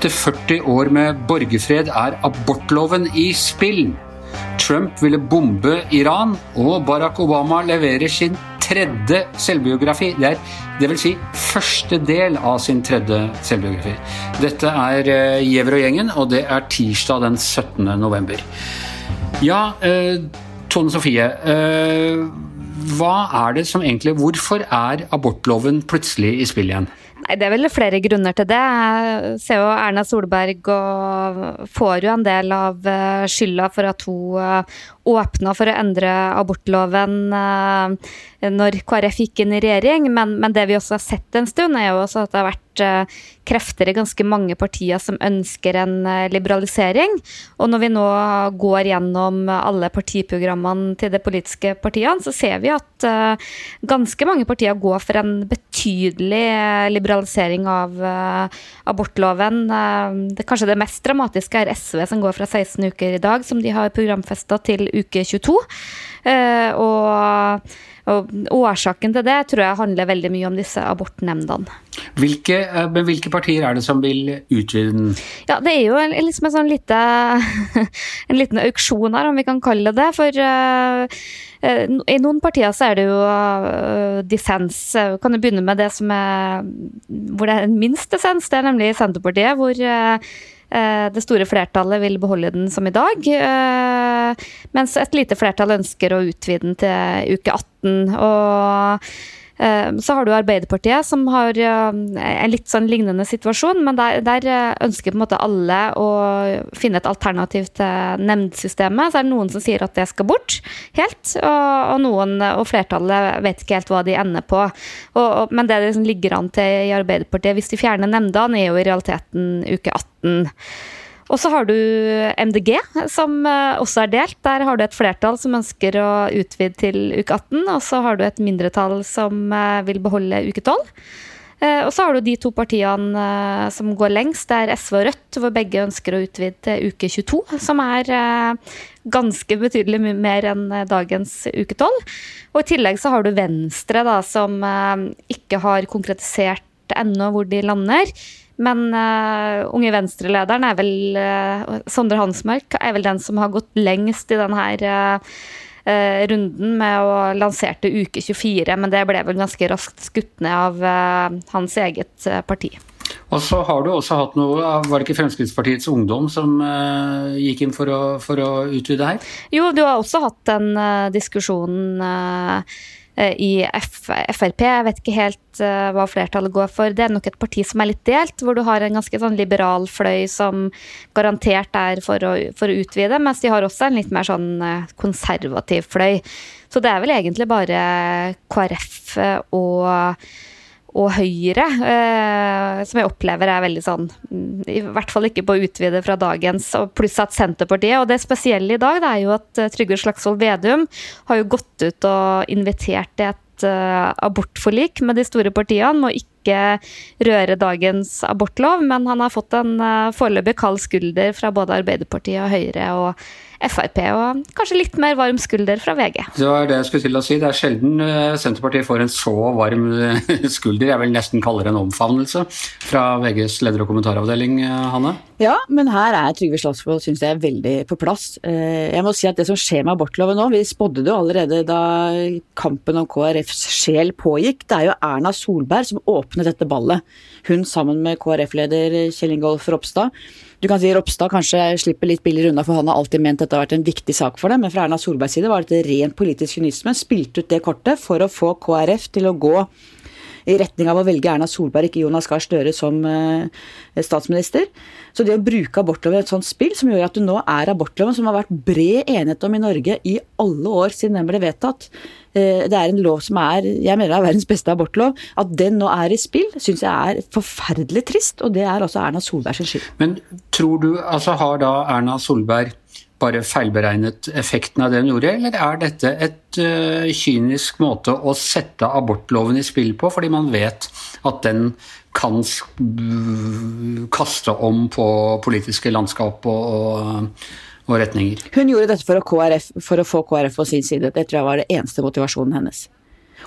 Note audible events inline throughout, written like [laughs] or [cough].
Etter 40 år med borgerfred er abortloven i spill. Trump ville bombe Iran, og Barack Obama leverer sin tredje selvbiografi. Det er dvs. si første del av sin tredje selvbiografi. Dette er uh, Giæver og gjengen, og det er tirsdag den 17. november. Ja, eh, Tone Sofie. Eh, hva er det som egentlig Hvorfor er abortloven plutselig i spill igjen? Nei, Det er vel flere grunner til det. Jeg ser jo Erna Solberg og får jo en del av eh, skylda for at hun eh, åpna for å endre abortloven eh, når KrF gikk inn i regjering, men, men, det vi også har sett en stund, er jo også at det har vært krefter i ganske mange partier som ønsker en liberalisering. Og når vi nå går gjennom alle partiprogrammene til de politiske partiene, så ser vi at ganske mange partier går for en betydelig liberalisering liberalisering av uh, abortloven. Det, kanskje det mest dramatiske er SV, som går fra 16 uker i dag, som de har programfesta, til uke 22. Uh, eh, og, og, årsaken til det tror jeg handler veldig mye om disse abortnemndene. Hvilke, men hvilke partier er det som vil utvide den? Ja, Det er jo liksom en sånn lite, [laughs] en liten auksjon her, om vi kan kalle det det. For uh, I noen partier så er det jo uh, dissens. Kan du begynne med det som er hvor det er minst dissens? Det er nemlig Senterpartiet, hvor uh, det store flertallet vil beholde den som i dag. Mens et lite flertall ønsker å utvide den til uke 18. Og Eh, så har du Arbeiderpartiet, som har eh, en litt sånn lignende situasjon. Men der, der, eh, ønsker på en måte alle å finne et alternativ til nemndsystemet. Så er det noen som sier at det skal bort helt, og, og noen, og flertallet vet ikke helt hva de ender på. Og, og, men det det liksom ligger an til i Arbeiderpartiet, hvis de fjerner nemndene, er jo i realiteten uke 18. Og så har du MDG, som eh, også er delt. Der har du et flertall som ønsker å utvide til uke 18, og så har du et mindretall som eh, vil beholde uke 12. Eh, og så har du de to partiene som går lengst, det er SV og Rødt, hvor begge ønsker å utvide til uke 22, som er ganske betydelig mer enn dagens uke 12. Og i tillegg så har du Venstre, da, som ikke har konkretisert ennå hvor de lander. Men uh, Unge Venstre-lederen er vel uh, Sondre Hansmark er vel den som har gått lengst i denne uh, runden med å lanserte uke 24, men det ble vel ganske raskt skutt ned av hans eget parti. Og så har du også hatt noe Var det ikke Fremskrittspartiets Ungdom som uh, gikk inn for å, for å, utvide her? Jo, du har også hatt den uh, diskusjonen uh, Eh, i Frp. Jeg vet ikke helt uh, hva flertallet går for. Det er nok et parti som er litt delt, hvor du har en ganske sånn liberal fløy som garantert er for å, for å utvide, mens de har også en litt mer sånn uh, konservativ fløy. Så det er vel egentlig bare KrF og og Høyre, eh, som jeg opplever er veldig sånn mm, I hvert fall ikke på å utvide fra dagens, pluss at Senterpartiet. Og det spesielle i dag det er jo at eh, Trygve Slagsvold Vedum har jo gått ut og invitert til et eh, abortforlik med de store partiene. Må ikke røre dagens abortlov, men han har fått en eh, foreløpig kald skulder fra både Arbeiderpartiet og Høyre. og Frp, og kanskje litt mer varm skulder fra VG. Det var det jeg skulle til å si. Det er sjelden eh, Senterpartiet får en så varm eh, [laughs] skulder. Jeg vil nesten kalle det en omfavnelse fra VGs leder- og kommentaravdeling, eh, Hanne? Ja, men her er Trygve Slagsvold syns jeg veldig på plass. Jeg må si at det som skjer med abortloven nå, vi spådde det jo allerede da kampen om KrFs sjel pågikk. Det er jo Erna Solberg som åpnet dette ballet. Hun sammen med KrF-leder Kjell Ingolf Ropstad du kan si Ropstad kanskje slipper litt billigere unna, for han har alltid ment dette har vært en viktig sak for dem. Men fra Erna Solbergs side var dette ren politisk kynisme. Spilte ut det kortet for å få KrF til å gå i retning av å velge Erna Solberg, ikke Jonas Gahr Støre som uh, statsminister. Så det å bruke abortloven i et sånt spill, som gjør at du nå er abortloven, som har vært bred enighet om i Norge i alle år siden den ble vedtatt, uh, det er en lov som er, jeg mener er verdens beste abortlov, at den nå er i spill, syns jeg er forferdelig trist, og det er også Erna Solbergs skyld. Men tror du, altså har da Erna Solberg bare feilberegnet effekten av det hun gjorde, eller er dette et uh, kynisk måte å sette abortloven i spill på, fordi man vet at den kan kaste om på politiske landskap og, og, retninger? Hun gjorde dette for å, KRF, for å, få KrF på sin side. Det tror jeg var det eneste motivasjonen hennes.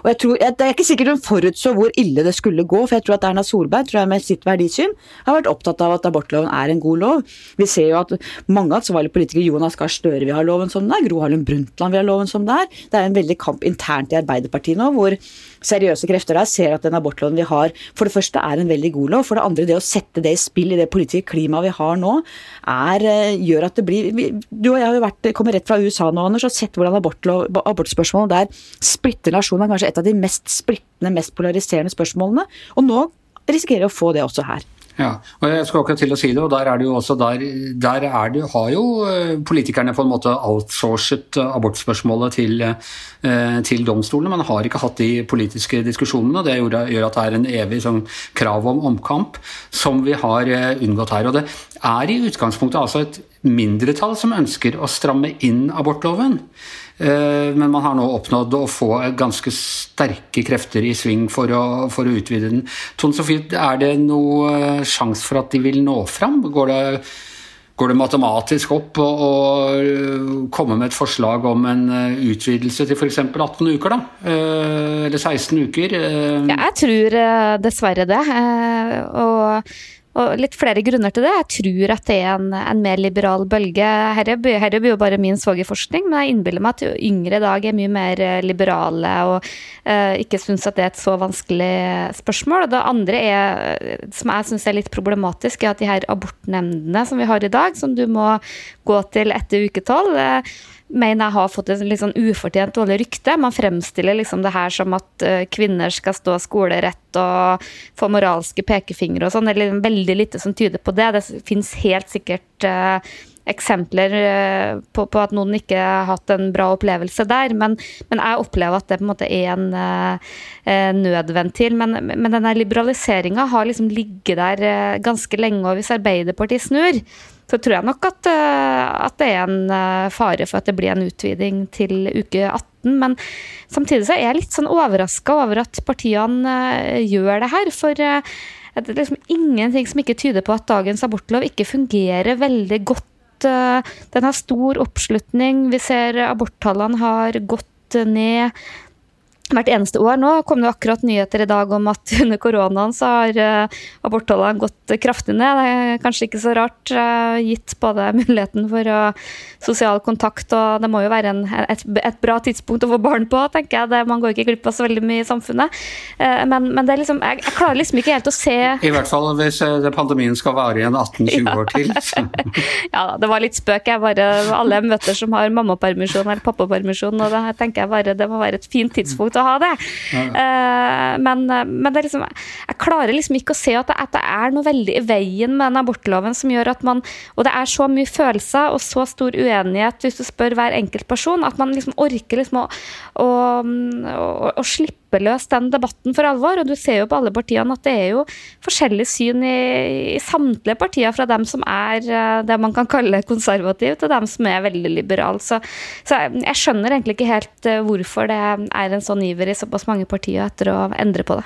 Og jeg tror, Det er ikke sikkert hun forutså hvor ille det skulle gå, for jeg tror at Erna Solberg tror jeg med sitt verdisyn har vært opptatt av at abortloven er en god lov. Vi ser jo at mange ansvarlige politikere, Jonas Gahr Støre vil ha loven som det er, Gro Harlem Brundtland vil ha loven som det er. Det er en veldig kamp internt i Arbeiderpartiet nå, hvor seriøse krefter der ser at den abortloven vi har, for det første er en veldig god lov. For det andre, det å sette det i spill i det politiske klimaet vi har nå, er, eh, gjør at det blir Du og jeg har jo vært, kommer rett fra USA nå, Anders, og sett hvordan abortlov, abortspørsmålet der splitter nasjonen. Kanskje et av de mest splittende, mest polariserende spørsmålene. Og nå risikerer å få det også her. Ja, og jeg skal akkurat til å si det, og der er det jo også der, der det, har jo eh, politikerne på en måte outsourcet abortspørsmålet til, eh, til domstolene. Man har ikke hatt de politiske diskusjonene, det gjør at det er en evig sånn, krav om omkamp som vi har eh, unngått her. Og det er i utgangspunktet altså et mindretall som ønsker å stramme inn abortloven. Eh, men man har nå oppnådd å få ganske sterke krefter i sving for å, for å utvide den. Tone Sofie, er det noe eh, sjanse for at de vil nå fram? Går det, går det matematisk opp å, komme med et forslag om en eh, utvidelse til f.eks. 18 uker, da? Eller 16 uker? Ja, jeg tror dessverre det. Og og litt flere grunner til det. Jeg tror at det er en, en mer liberal bølge. Her er jo bare min svogerforskning, men jeg innbiller meg at yngre i dag er mye mer eh, liberale og uh, ikke syns at det er et så vanskelig spørsmål. Og det andre er, som jeg syns er litt problematisk, er at de her abortnemndene som vi har i dag, som du må gå til etter uke tolv mener jeg har fått et litt sånn ufortjent dårlig rykte. Man fremstiller liksom det her som at uh, kvinner skal stå skolerett og få moralske pekefingre og sånn. Det er veldig lite som tyder på det. Det fins helt sikkert uh, eksempler uh, på, på, at noen ikke har hatt en bra opplevelse der, men, men jeg opplever at det på en måte er en nødventil. Men, men denne liberaliseringa har liksom ligget der ganske lenge, og hvis Arbeiderpartiet snur, så tror jeg nok at, eh, at, det er en eh, fare for at det blir en utviding til uke 18. Men samtidig så er jeg litt sånn overraska over at partiene eh, gjør det her. For det er liksom ingenting som ikke tyder på at dagens abortlov ikke fungerer veldig godt. Den har stor oppslutning. Vi ser aborttallene har gått ned hvert eneste år. Nå kom det akkurat nyheter i dag om at [laughs] under koronaen så har uh, aborttallene gått kraftig ned. Det er kanskje ikke så rart, uh, gitt både muligheten for uh, sosial kontakt og det må jo være en, et, et, bra tidspunkt å få barn på, tenker jeg. Det, man går ikke glipp av så veldig mye i samfunnet. Men, men, det er liksom, jeg, jeg, klarer liksom ikke helt å se I hvert fall hvis pandemien skal vare igjen 18-20 [laughs] ja. år til. [laughs] ja, det var litt spøk. Jeg bare, alle jeg møter som har mammapermisjon eller pappapermisjon, og det tenker jeg bare det må være et fint tidspunkt å ha det. Ja. Uh, men, men det liksom, jeg klarer liksom ikke å se at det, at det, er noe veldig i veien med den abortloven som gjør at man Og det er så mye følelser og så stor uenighet hvis du spør hver enkelt person, at man liksom orker liksom å, å, å, å slippe løs den debatten for alvor. Og du ser jo på alle partiene at det er jo forskjellig syn i, i samtlige partier, fra dem som er eh, det man kan kalle konservative, til dem som er veldig liberale. Så, så, jeg skjønner egentlig ikke helt eh, hvorfor det er en sånn iver i såpass mange partier etter å endre på det.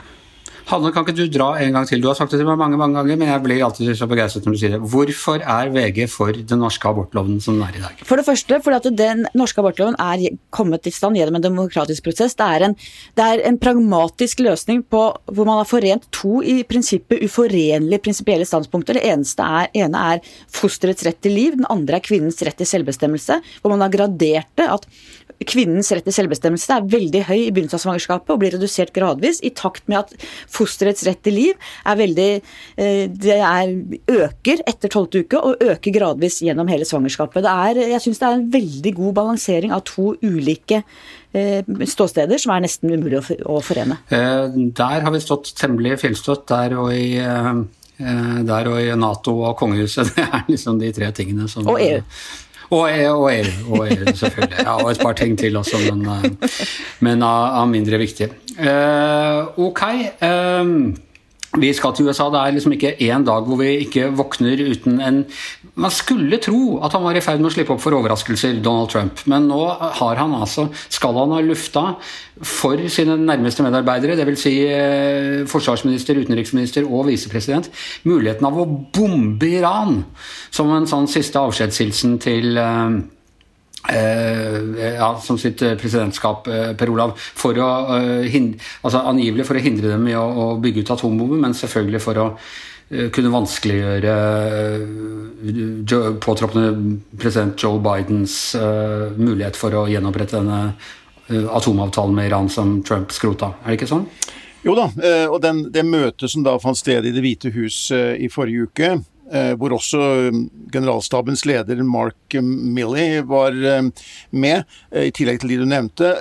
Hanne, kan ikke du dra en gang til? Du har sagt det til meg mange mange ganger, men jeg blir alltid så begeistret når du sier det. Hvorfor er VG for den norske abortloven som den er i dag? For det første fordi at den norske abortloven er kommet i stand gjennom en demokratisk prosess. Det er en, det er en pragmatisk løsning på hvor man har forent to i prinsippet uforenlige prinsipielle standpunkter. Det eneste er, ene er fosterets rett til liv, den andre er kvinnens rett til selvbestemmelse. Hvor man har gradert det at kvinnens rett til selvbestemmelse er veldig høy i begynnelsen av svangerskapet og blir redusert gradvis i takt med at fosterets rett til liv er veldig eh, Det er, øker etter tolvte uke og øker gradvis gjennom hele svangerskapet. Det er, jeg syns det er en veldig god balansering av to ulike eh, ståsteder som er nesten umulig å forene. Eh, der har vi stått temmelig fjellstøtt, der og i der og i Nato og kongehuset. [laughs] Det er liksom de tre tingene som Og EU. Og, og, EU, og EU, selvfølgelig. Ja, og et par ting til også, men, eh, men av, av, mindre viktige. Uh, ok. Um, vi skal til USA. Det er liksom ikke én dag hvor vi ikke våkner uten en Man skulle tro at han var i ferd med å slippe opp for overraskelser, Donald Trump. Men nå har han altså, skal han ha lufta for sine nærmeste medarbeidere, dvs. Si, eh, forsvarsminister, utenriksminister og visepresident, muligheten av å bombe Iran som en sånn siste avskjedshilsen til eh, ja, som sitt presidentskap, Per Olav, for å, hindre, altså angivelig for å hindre dem i å, å bygge ut atombomber, men selvfølgelig for å kunne vanskeliggjøre påtroppende president Joe Bidens mulighet for å gjenopprette denne atomavtalen med Iran som Trump skrota. Er det ikke sånn? Jo da, og den, det møtet som da fant sted i Det hvite hus i forrige uke, hvor også generalstabens leder Mark Milley var med, i tillegg til de du nevnte,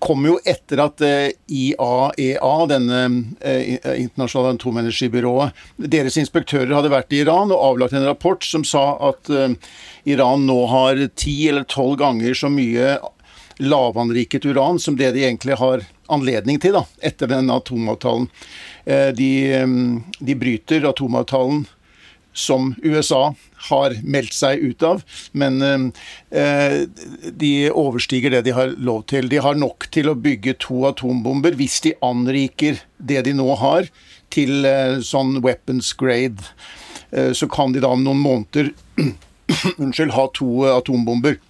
kom jo etter at IAEA, denne internasjonale atomenergibyrået, deres inspektører hadde vært i Iran og avlagt en rapport som sa at Iran nå har ti eller tolv ganger så mye lavanriket uran som det de egentlig har anledning til da, etter den atomavtalen. De, de bryter atomavtalen som USA har meldt seg ut av, men eh, de overstiger det de har lov til. De har nok til å bygge to atombomber hvis de anriker det de nå har, til eh, sånn weapons grade. Eh, så kan de da om noen måneder [clears throat] unnskyld, ha to atombomber.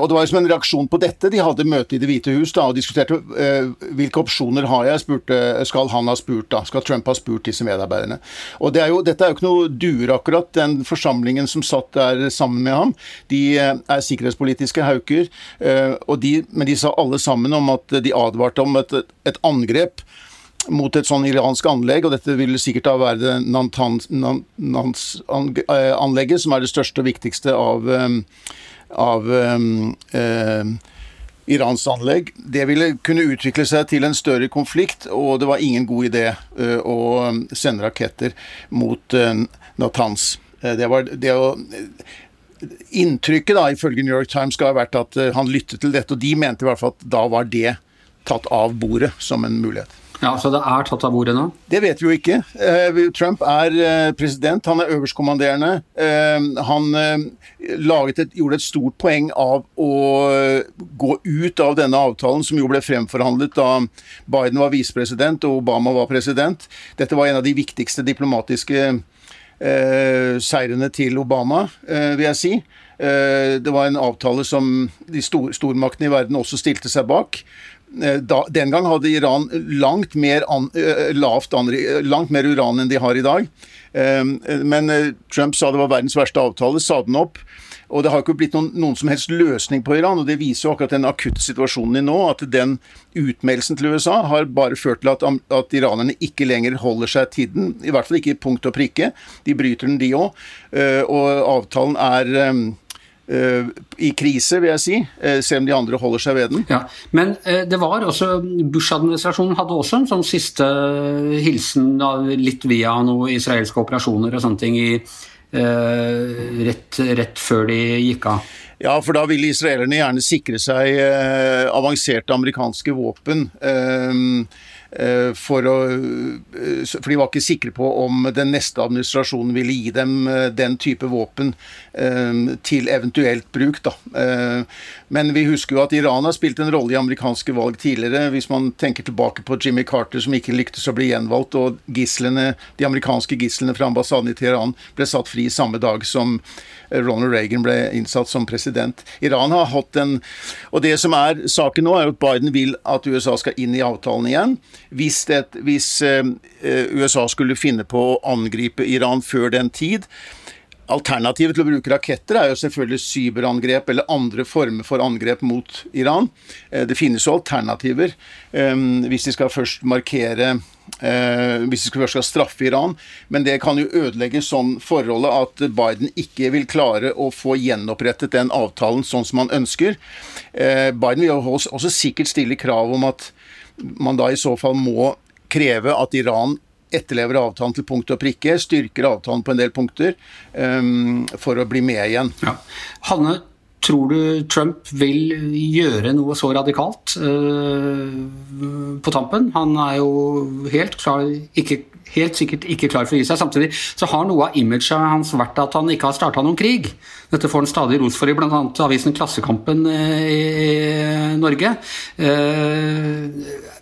Og Det var som en reaksjon på dette de hadde møte i Det hvite hus da, og diskuterte uh, hvilke opsjoner har jeg, spurte, skal han ha spurt da, skal Trump ha spurt disse medarbeiderne. Og det er jo, Dette er jo ikke noe duer, akkurat. Den forsamlingen som satt der sammen med ham, de uh, er sikkerhetspolitiske hauker, uh, de, men de sa alle sammen om at de advarte om et, et angrep mot et sånn iransk anlegg, og dette vil sikkert da være det Nantans-anlegget, som er det største og viktigste av um, av eh, Irans anlegg. Det ville kunne utvikle seg til en større konflikt, og det var ingen god idé uh, å sende raketter mot uh, Natanz. Uh, det var det å Inntrykket, da, ifølge New York Times, skal ha vært at han lyttet til dette, og de mente i hvert fall at da var det tatt av bordet som en mulighet. Ja, Så det er tatt av bordet nå? Det vet vi jo ikke. Eh, Trump er eh, president, han er øverstkommanderende. Eh, han et, gjorde et stort poeng av å gå ut av denne avtalen, som jo ble fremforhandlet da Biden var visepresident og Obama var president. Dette var en av de viktigste diplomatiske seirene til Obama, vil jeg si. Det var en avtale som de stormaktene i verden også stilte seg bak. Eh, da, den gang hadde Iran langt mer, an, eh, lavt, langt mer, uran enn de har i dag. Men eh, Trump sa det var verdens verste avtale, sa den opp. Og det har ikke blitt noen, noen, som helst løsning på Iran. og Det viser jo akkurat den akutte situasjonen i nå. At den utmeldelsen til USA har bare ført til at, at iranerne ikke lenger holder seg til den. I hvert fall ikke i punkt og prikke. De bryter den, de òg. Og avtalen er Eh, i krise, vil jeg si, eh, selv om de andre holder seg ved den. Ja, men eh, det var også Bush-administrasjonen hadde også en sånn siste hilsen litt via noen israelske operasjoner og sånne ting i, rett, rett, før de gikk av. Ja, for da ville israelerne gjerne sikre seg avanserte amerikanske våpen. Eh, Eh, for, å, eh, for de var ikke sikre på om den neste administrasjonen ville gi dem eh, den type våpen til eventuelt bruk. Da. Men vi husker jo at Iran har spilt en rolle i amerikanske valg tidligere. Hvis man tenker tilbake på Jimmy Carter som ikke lyktes å bli gjenvalgt, og gislene, de amerikanske gislene fra ambassaden i Teheran ble satt fri samme dag som Ronald Reagan ble innsatt som president. Iran har hatt en Og det som er saken nå, er at Biden vil at USA skal inn i avtalen igjen hvis, det, hvis eh, USA skulle finne på å angripe Iran før den tid. Alternativet til å bruke raketter er jo selvfølgelig cyberangrep eller andre former for angrep mot Iran. Eh, det finnes jo alternativer eh, hvis de skal først markere hvis de først skal straffe Iran. Men det kan jo ødelegge sånn forholdet at Biden ikke vil klare å få gjenopprettet den avtalen sånn som han ønsker. Biden vil jo også sikkert stille krav om at man da i så fall må kreve at Iran etterlever avtalen til punkt og prikke, styrker avtalen på en del punkter, um, for å bli med igjen. Ja. Hanne, tror du Trump vil gjøre noe så radikalt uh, på tampen? Han er jo helt, klar, ikke, helt sikkert ikke klar for å gi seg. Samtidig så har noe av imaget hans vært at han ikke har starta noen krig. Dette får han stadig ros for i bl.a. avisen Klassekampen eh, i Norge. Uh,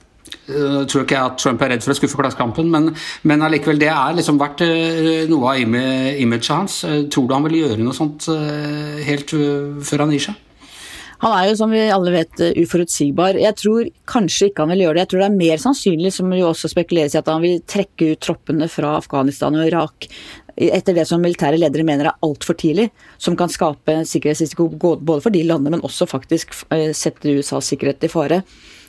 Uh, tror ikke jeg at Trump er redd for å skuffe Klassekampen, men, men allikevel, det er liksom vært uh, noe av imaget hans. Uh, tror du han vil gjøre noe sånt helt før han gir seg? Han er jo, som vi alle vet, uforutsigbar. Jeg tror kanskje ikke han vil gjøre det. Jeg tror det er mer sannsynlig, som jo også spekuleres i, at han vil trekke ut troppene fra Afghanistan og Irak etter det som militære ledere mener er altfor tidlig, som kan skape sikkerhetsrisiko både for de landene, men også faktisk sette USAs sikkerhet i fare.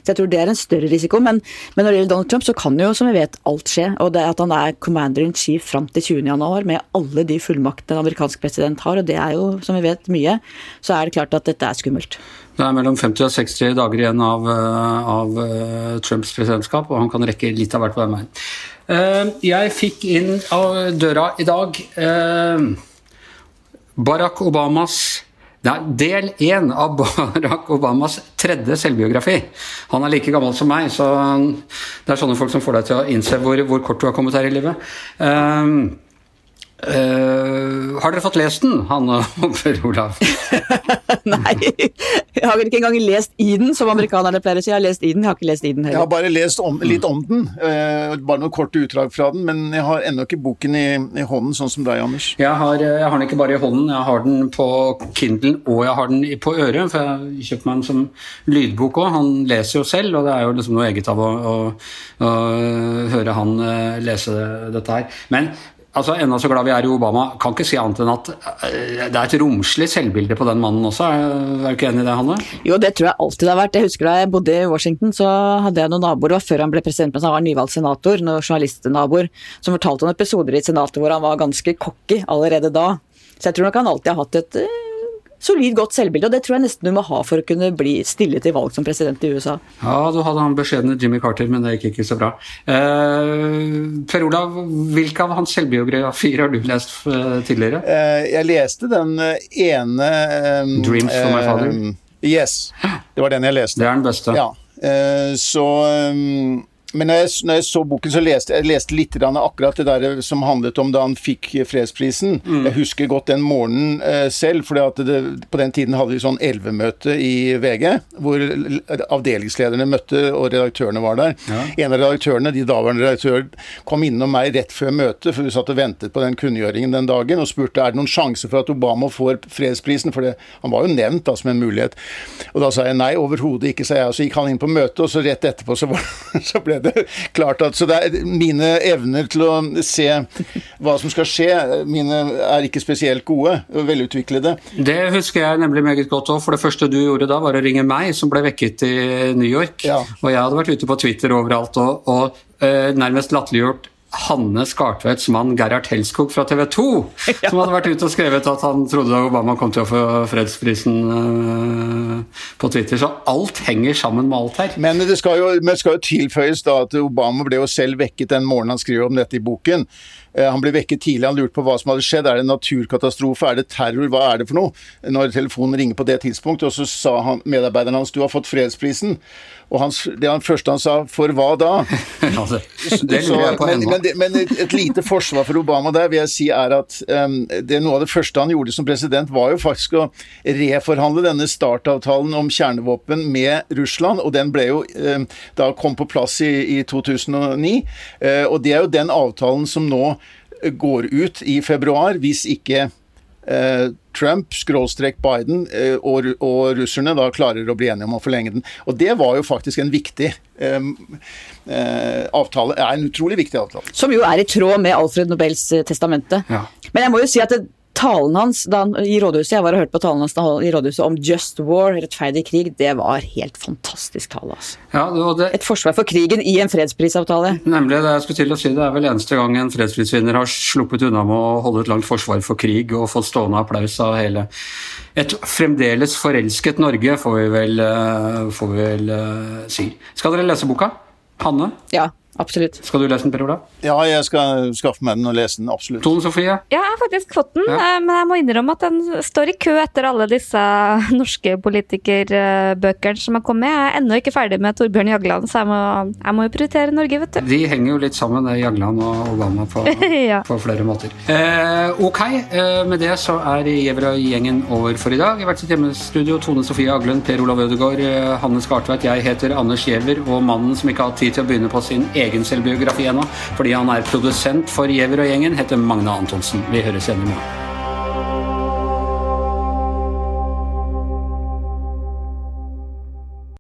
Så jeg tror det er en større risiko. Men, men, når det gjelder Donald Trump, så kan jo som vi vet alt skje. Og det at han er commander in chief fram til 20.1 med alle de fullmaktene en amerikansk president har, og det er jo som vi vet mye, så er det klart at dette er skummelt. Det er mellom 50 og 60 dager igjen av, eh, av eh, Trumps presidentskap, og han kan rekke litt av hvert på den veien. Eh, jeg fikk inn av døra i dag Barack Obamas det er del én av [laughs] Barack Obamas tredje selvbiografi. Han er like gammel som meg, så det er sånne folk som får deg til å innse hvor, hvor kort du har kommet her i livet. Um, Uh, har dere fått lest den, Hanne [laughs] og Per Olav? [laughs] Nei, jeg har ikke engang lest i den, som amerikanerne pleier å si. Jeg har lest i den, jeg har ikke lest i den heller. Jeg har bare lest om, litt om den, uh, bare noen korte utdrag fra den. Men jeg har ennå ikke boken i, i, hånden, sånn som deg, Anders. Jeg har, jeg har, den ikke bare i hånden, jeg har den på Kindlen og jeg har den på øret. For jeg kjøpte meg den som lydbok òg. Han leser jo selv, og det er jo liksom noe eget av å, å, å høre han lese dette her. Men altså Enda så glad vi er i Obama, kan ikke si annet enn at eh, det er et romslig selvbilde på den mannen også. Er du ikke enig i det, Hanne? Jo, det tror jeg alltid det har vært. Jeg husker Da jeg bodde i Washington, så hadde jeg noen naboer, og før han ble president, mens han var nyvalgt senator, noen journalistnaboer, som fortalte om episoder i senatet hvor han var ganske cocky allerede da. Så jeg tror nok han alltid har hatt et eh, solid, godt selvbilde. Og det tror jeg nesten du må ha for å kunne bli stille til valg som president i USA. Ja, du hadde han beskjedne Jimmy Carter, men det gikk ikke så bra. Uh, per Olav, hvilke av hans selvbiografier har du lest uh, tidligere? Uh, jeg leste den ene um, 'Dreams for my father'. Yes, det var den jeg leste. Det er den beste. Ja, uh, så um, men når jeg, når jeg, så boken, så leste jeg leste litt akkurat det der som handlet om da han fikk fredsprisen. Mm. Jeg husker godt den morgenen eh, selv, for på den tiden hadde vi sånn elvemøte i VG, hvor avdelingslederne møtte, og redaktørene var der. Ja. En av redaktørene, de daværende redaktører, kom innom meg rett før møtet, for vi satt og ventet på den kunngjøringen den dagen, og spurte er det noen sjanse for at Obama får fredsprisen, for det, han var jo nevnt da som en mulighet. Og da sa jeg nei, overhodet ikke, sa jeg. Og så gikk han inn på møtet, og så rett etterpå så, var, [laughs] så ble det klart at Så er mine evner til å se hva som skal skje, mine er ikke spesielt gode. Velutviklede. Det husker jeg nemlig meget godt òg. For det første du gjorde da, var å ringe meg, som ble vekket i New York. Ja. Og jeg hadde vært ute på Twitter overalt og, og uh, nærmest latterliggjort Hanne Skartveits mann Gerhard Helskog fra TV 2, [laughs] ja. som hadde vært ute og skrevet at han trodde Obama kom til å få fredsprisen uh, på Twitter. Så alt henger sammen med alt her. Men det skal jo, det skal jo tilføyes da at Obama ble jo selv vekket den morgenen han skriver om dette i boken. Uh, han ble vekket tidlig, han lurte på hva som hadde skjedd. Er det en naturkatastrofe, er det terror, hva er det for noe? Når telefonen ringer på det tidspunktet, og så sa han, medarbeideren hans du har fått fredsprisen. Og hans, det han første han sa, for hva da? [laughs] ja, det, det lurer men, men, men, et, et, lite forsvar for Obama der vil jeg si er at um, det noe av det første han gjorde som president, var jo faktisk å reforhandle denne startavtalen om kjernevåpen med Russland, og den ble jo um, da kom på plass i, i 2009. Uh, og det er jo den avtalen som nå går ut i februar, hvis ikke Eh, Trump, skråstrek Biden eh, og, og, russerne da klarer å bli enige om å forlenge den. Og det var jo faktisk en viktig um, uh, avtale. er en utrolig viktig avtale. Som jo er i tråd med Alfred Nobels testamente. Ja. Men jeg må jo si at det, talen hans han, i rådhuset, jeg var og hørte på talen hans i rådhuset om just war, rettferdig krig, det var helt fantastisk tale. Altså. Ja, det, Et forsvar for krigen i en fredsprisavtale. Nemlig det jeg skulle til å si. Det er vel eneste gang en fredsprisvinner har sluppet unna med å holde et langt forsvar for krig og fått stående applaus av hele et fremdeles forelsket Norge, får vi vel, eh, får vi vel uh, si. Skal dere lese boka? Hanne? Ja. Absolutt. Skal du lese den, Per Olav? Ja, jeg skal skaffe meg den og lese den, absolutt. Tone Sofie? Ja, jeg har faktisk fått den, Ja. eh, men jeg må innrømme at den står i kø etter alle disse [laughs] norske politikerbøkene som har kommet. Jeg er ennå ikke ferdig med Torbjørn Jagland, så jeg må, jeg må jo prioritere Norge, vet du. De henger jo litt sammen, Jagland og Obama, på, [laughs] Ja. på flere måter. Eh, ok, eh, med det så er Jevra-gjengen over for i dag. I hvert sitt hjemmestudio Tone Sofie Aglund, Per Olav Ødegaard, eh, Hanne Skartveit. Jeg heter Anders Giæver, og mannen som ikke har hatt tid til å begynne på sin egen selvbiografi ennå, fordi han er produsent for Giæver og gjengen, heter Magne Antonsen. Vi høres igjen i morgen.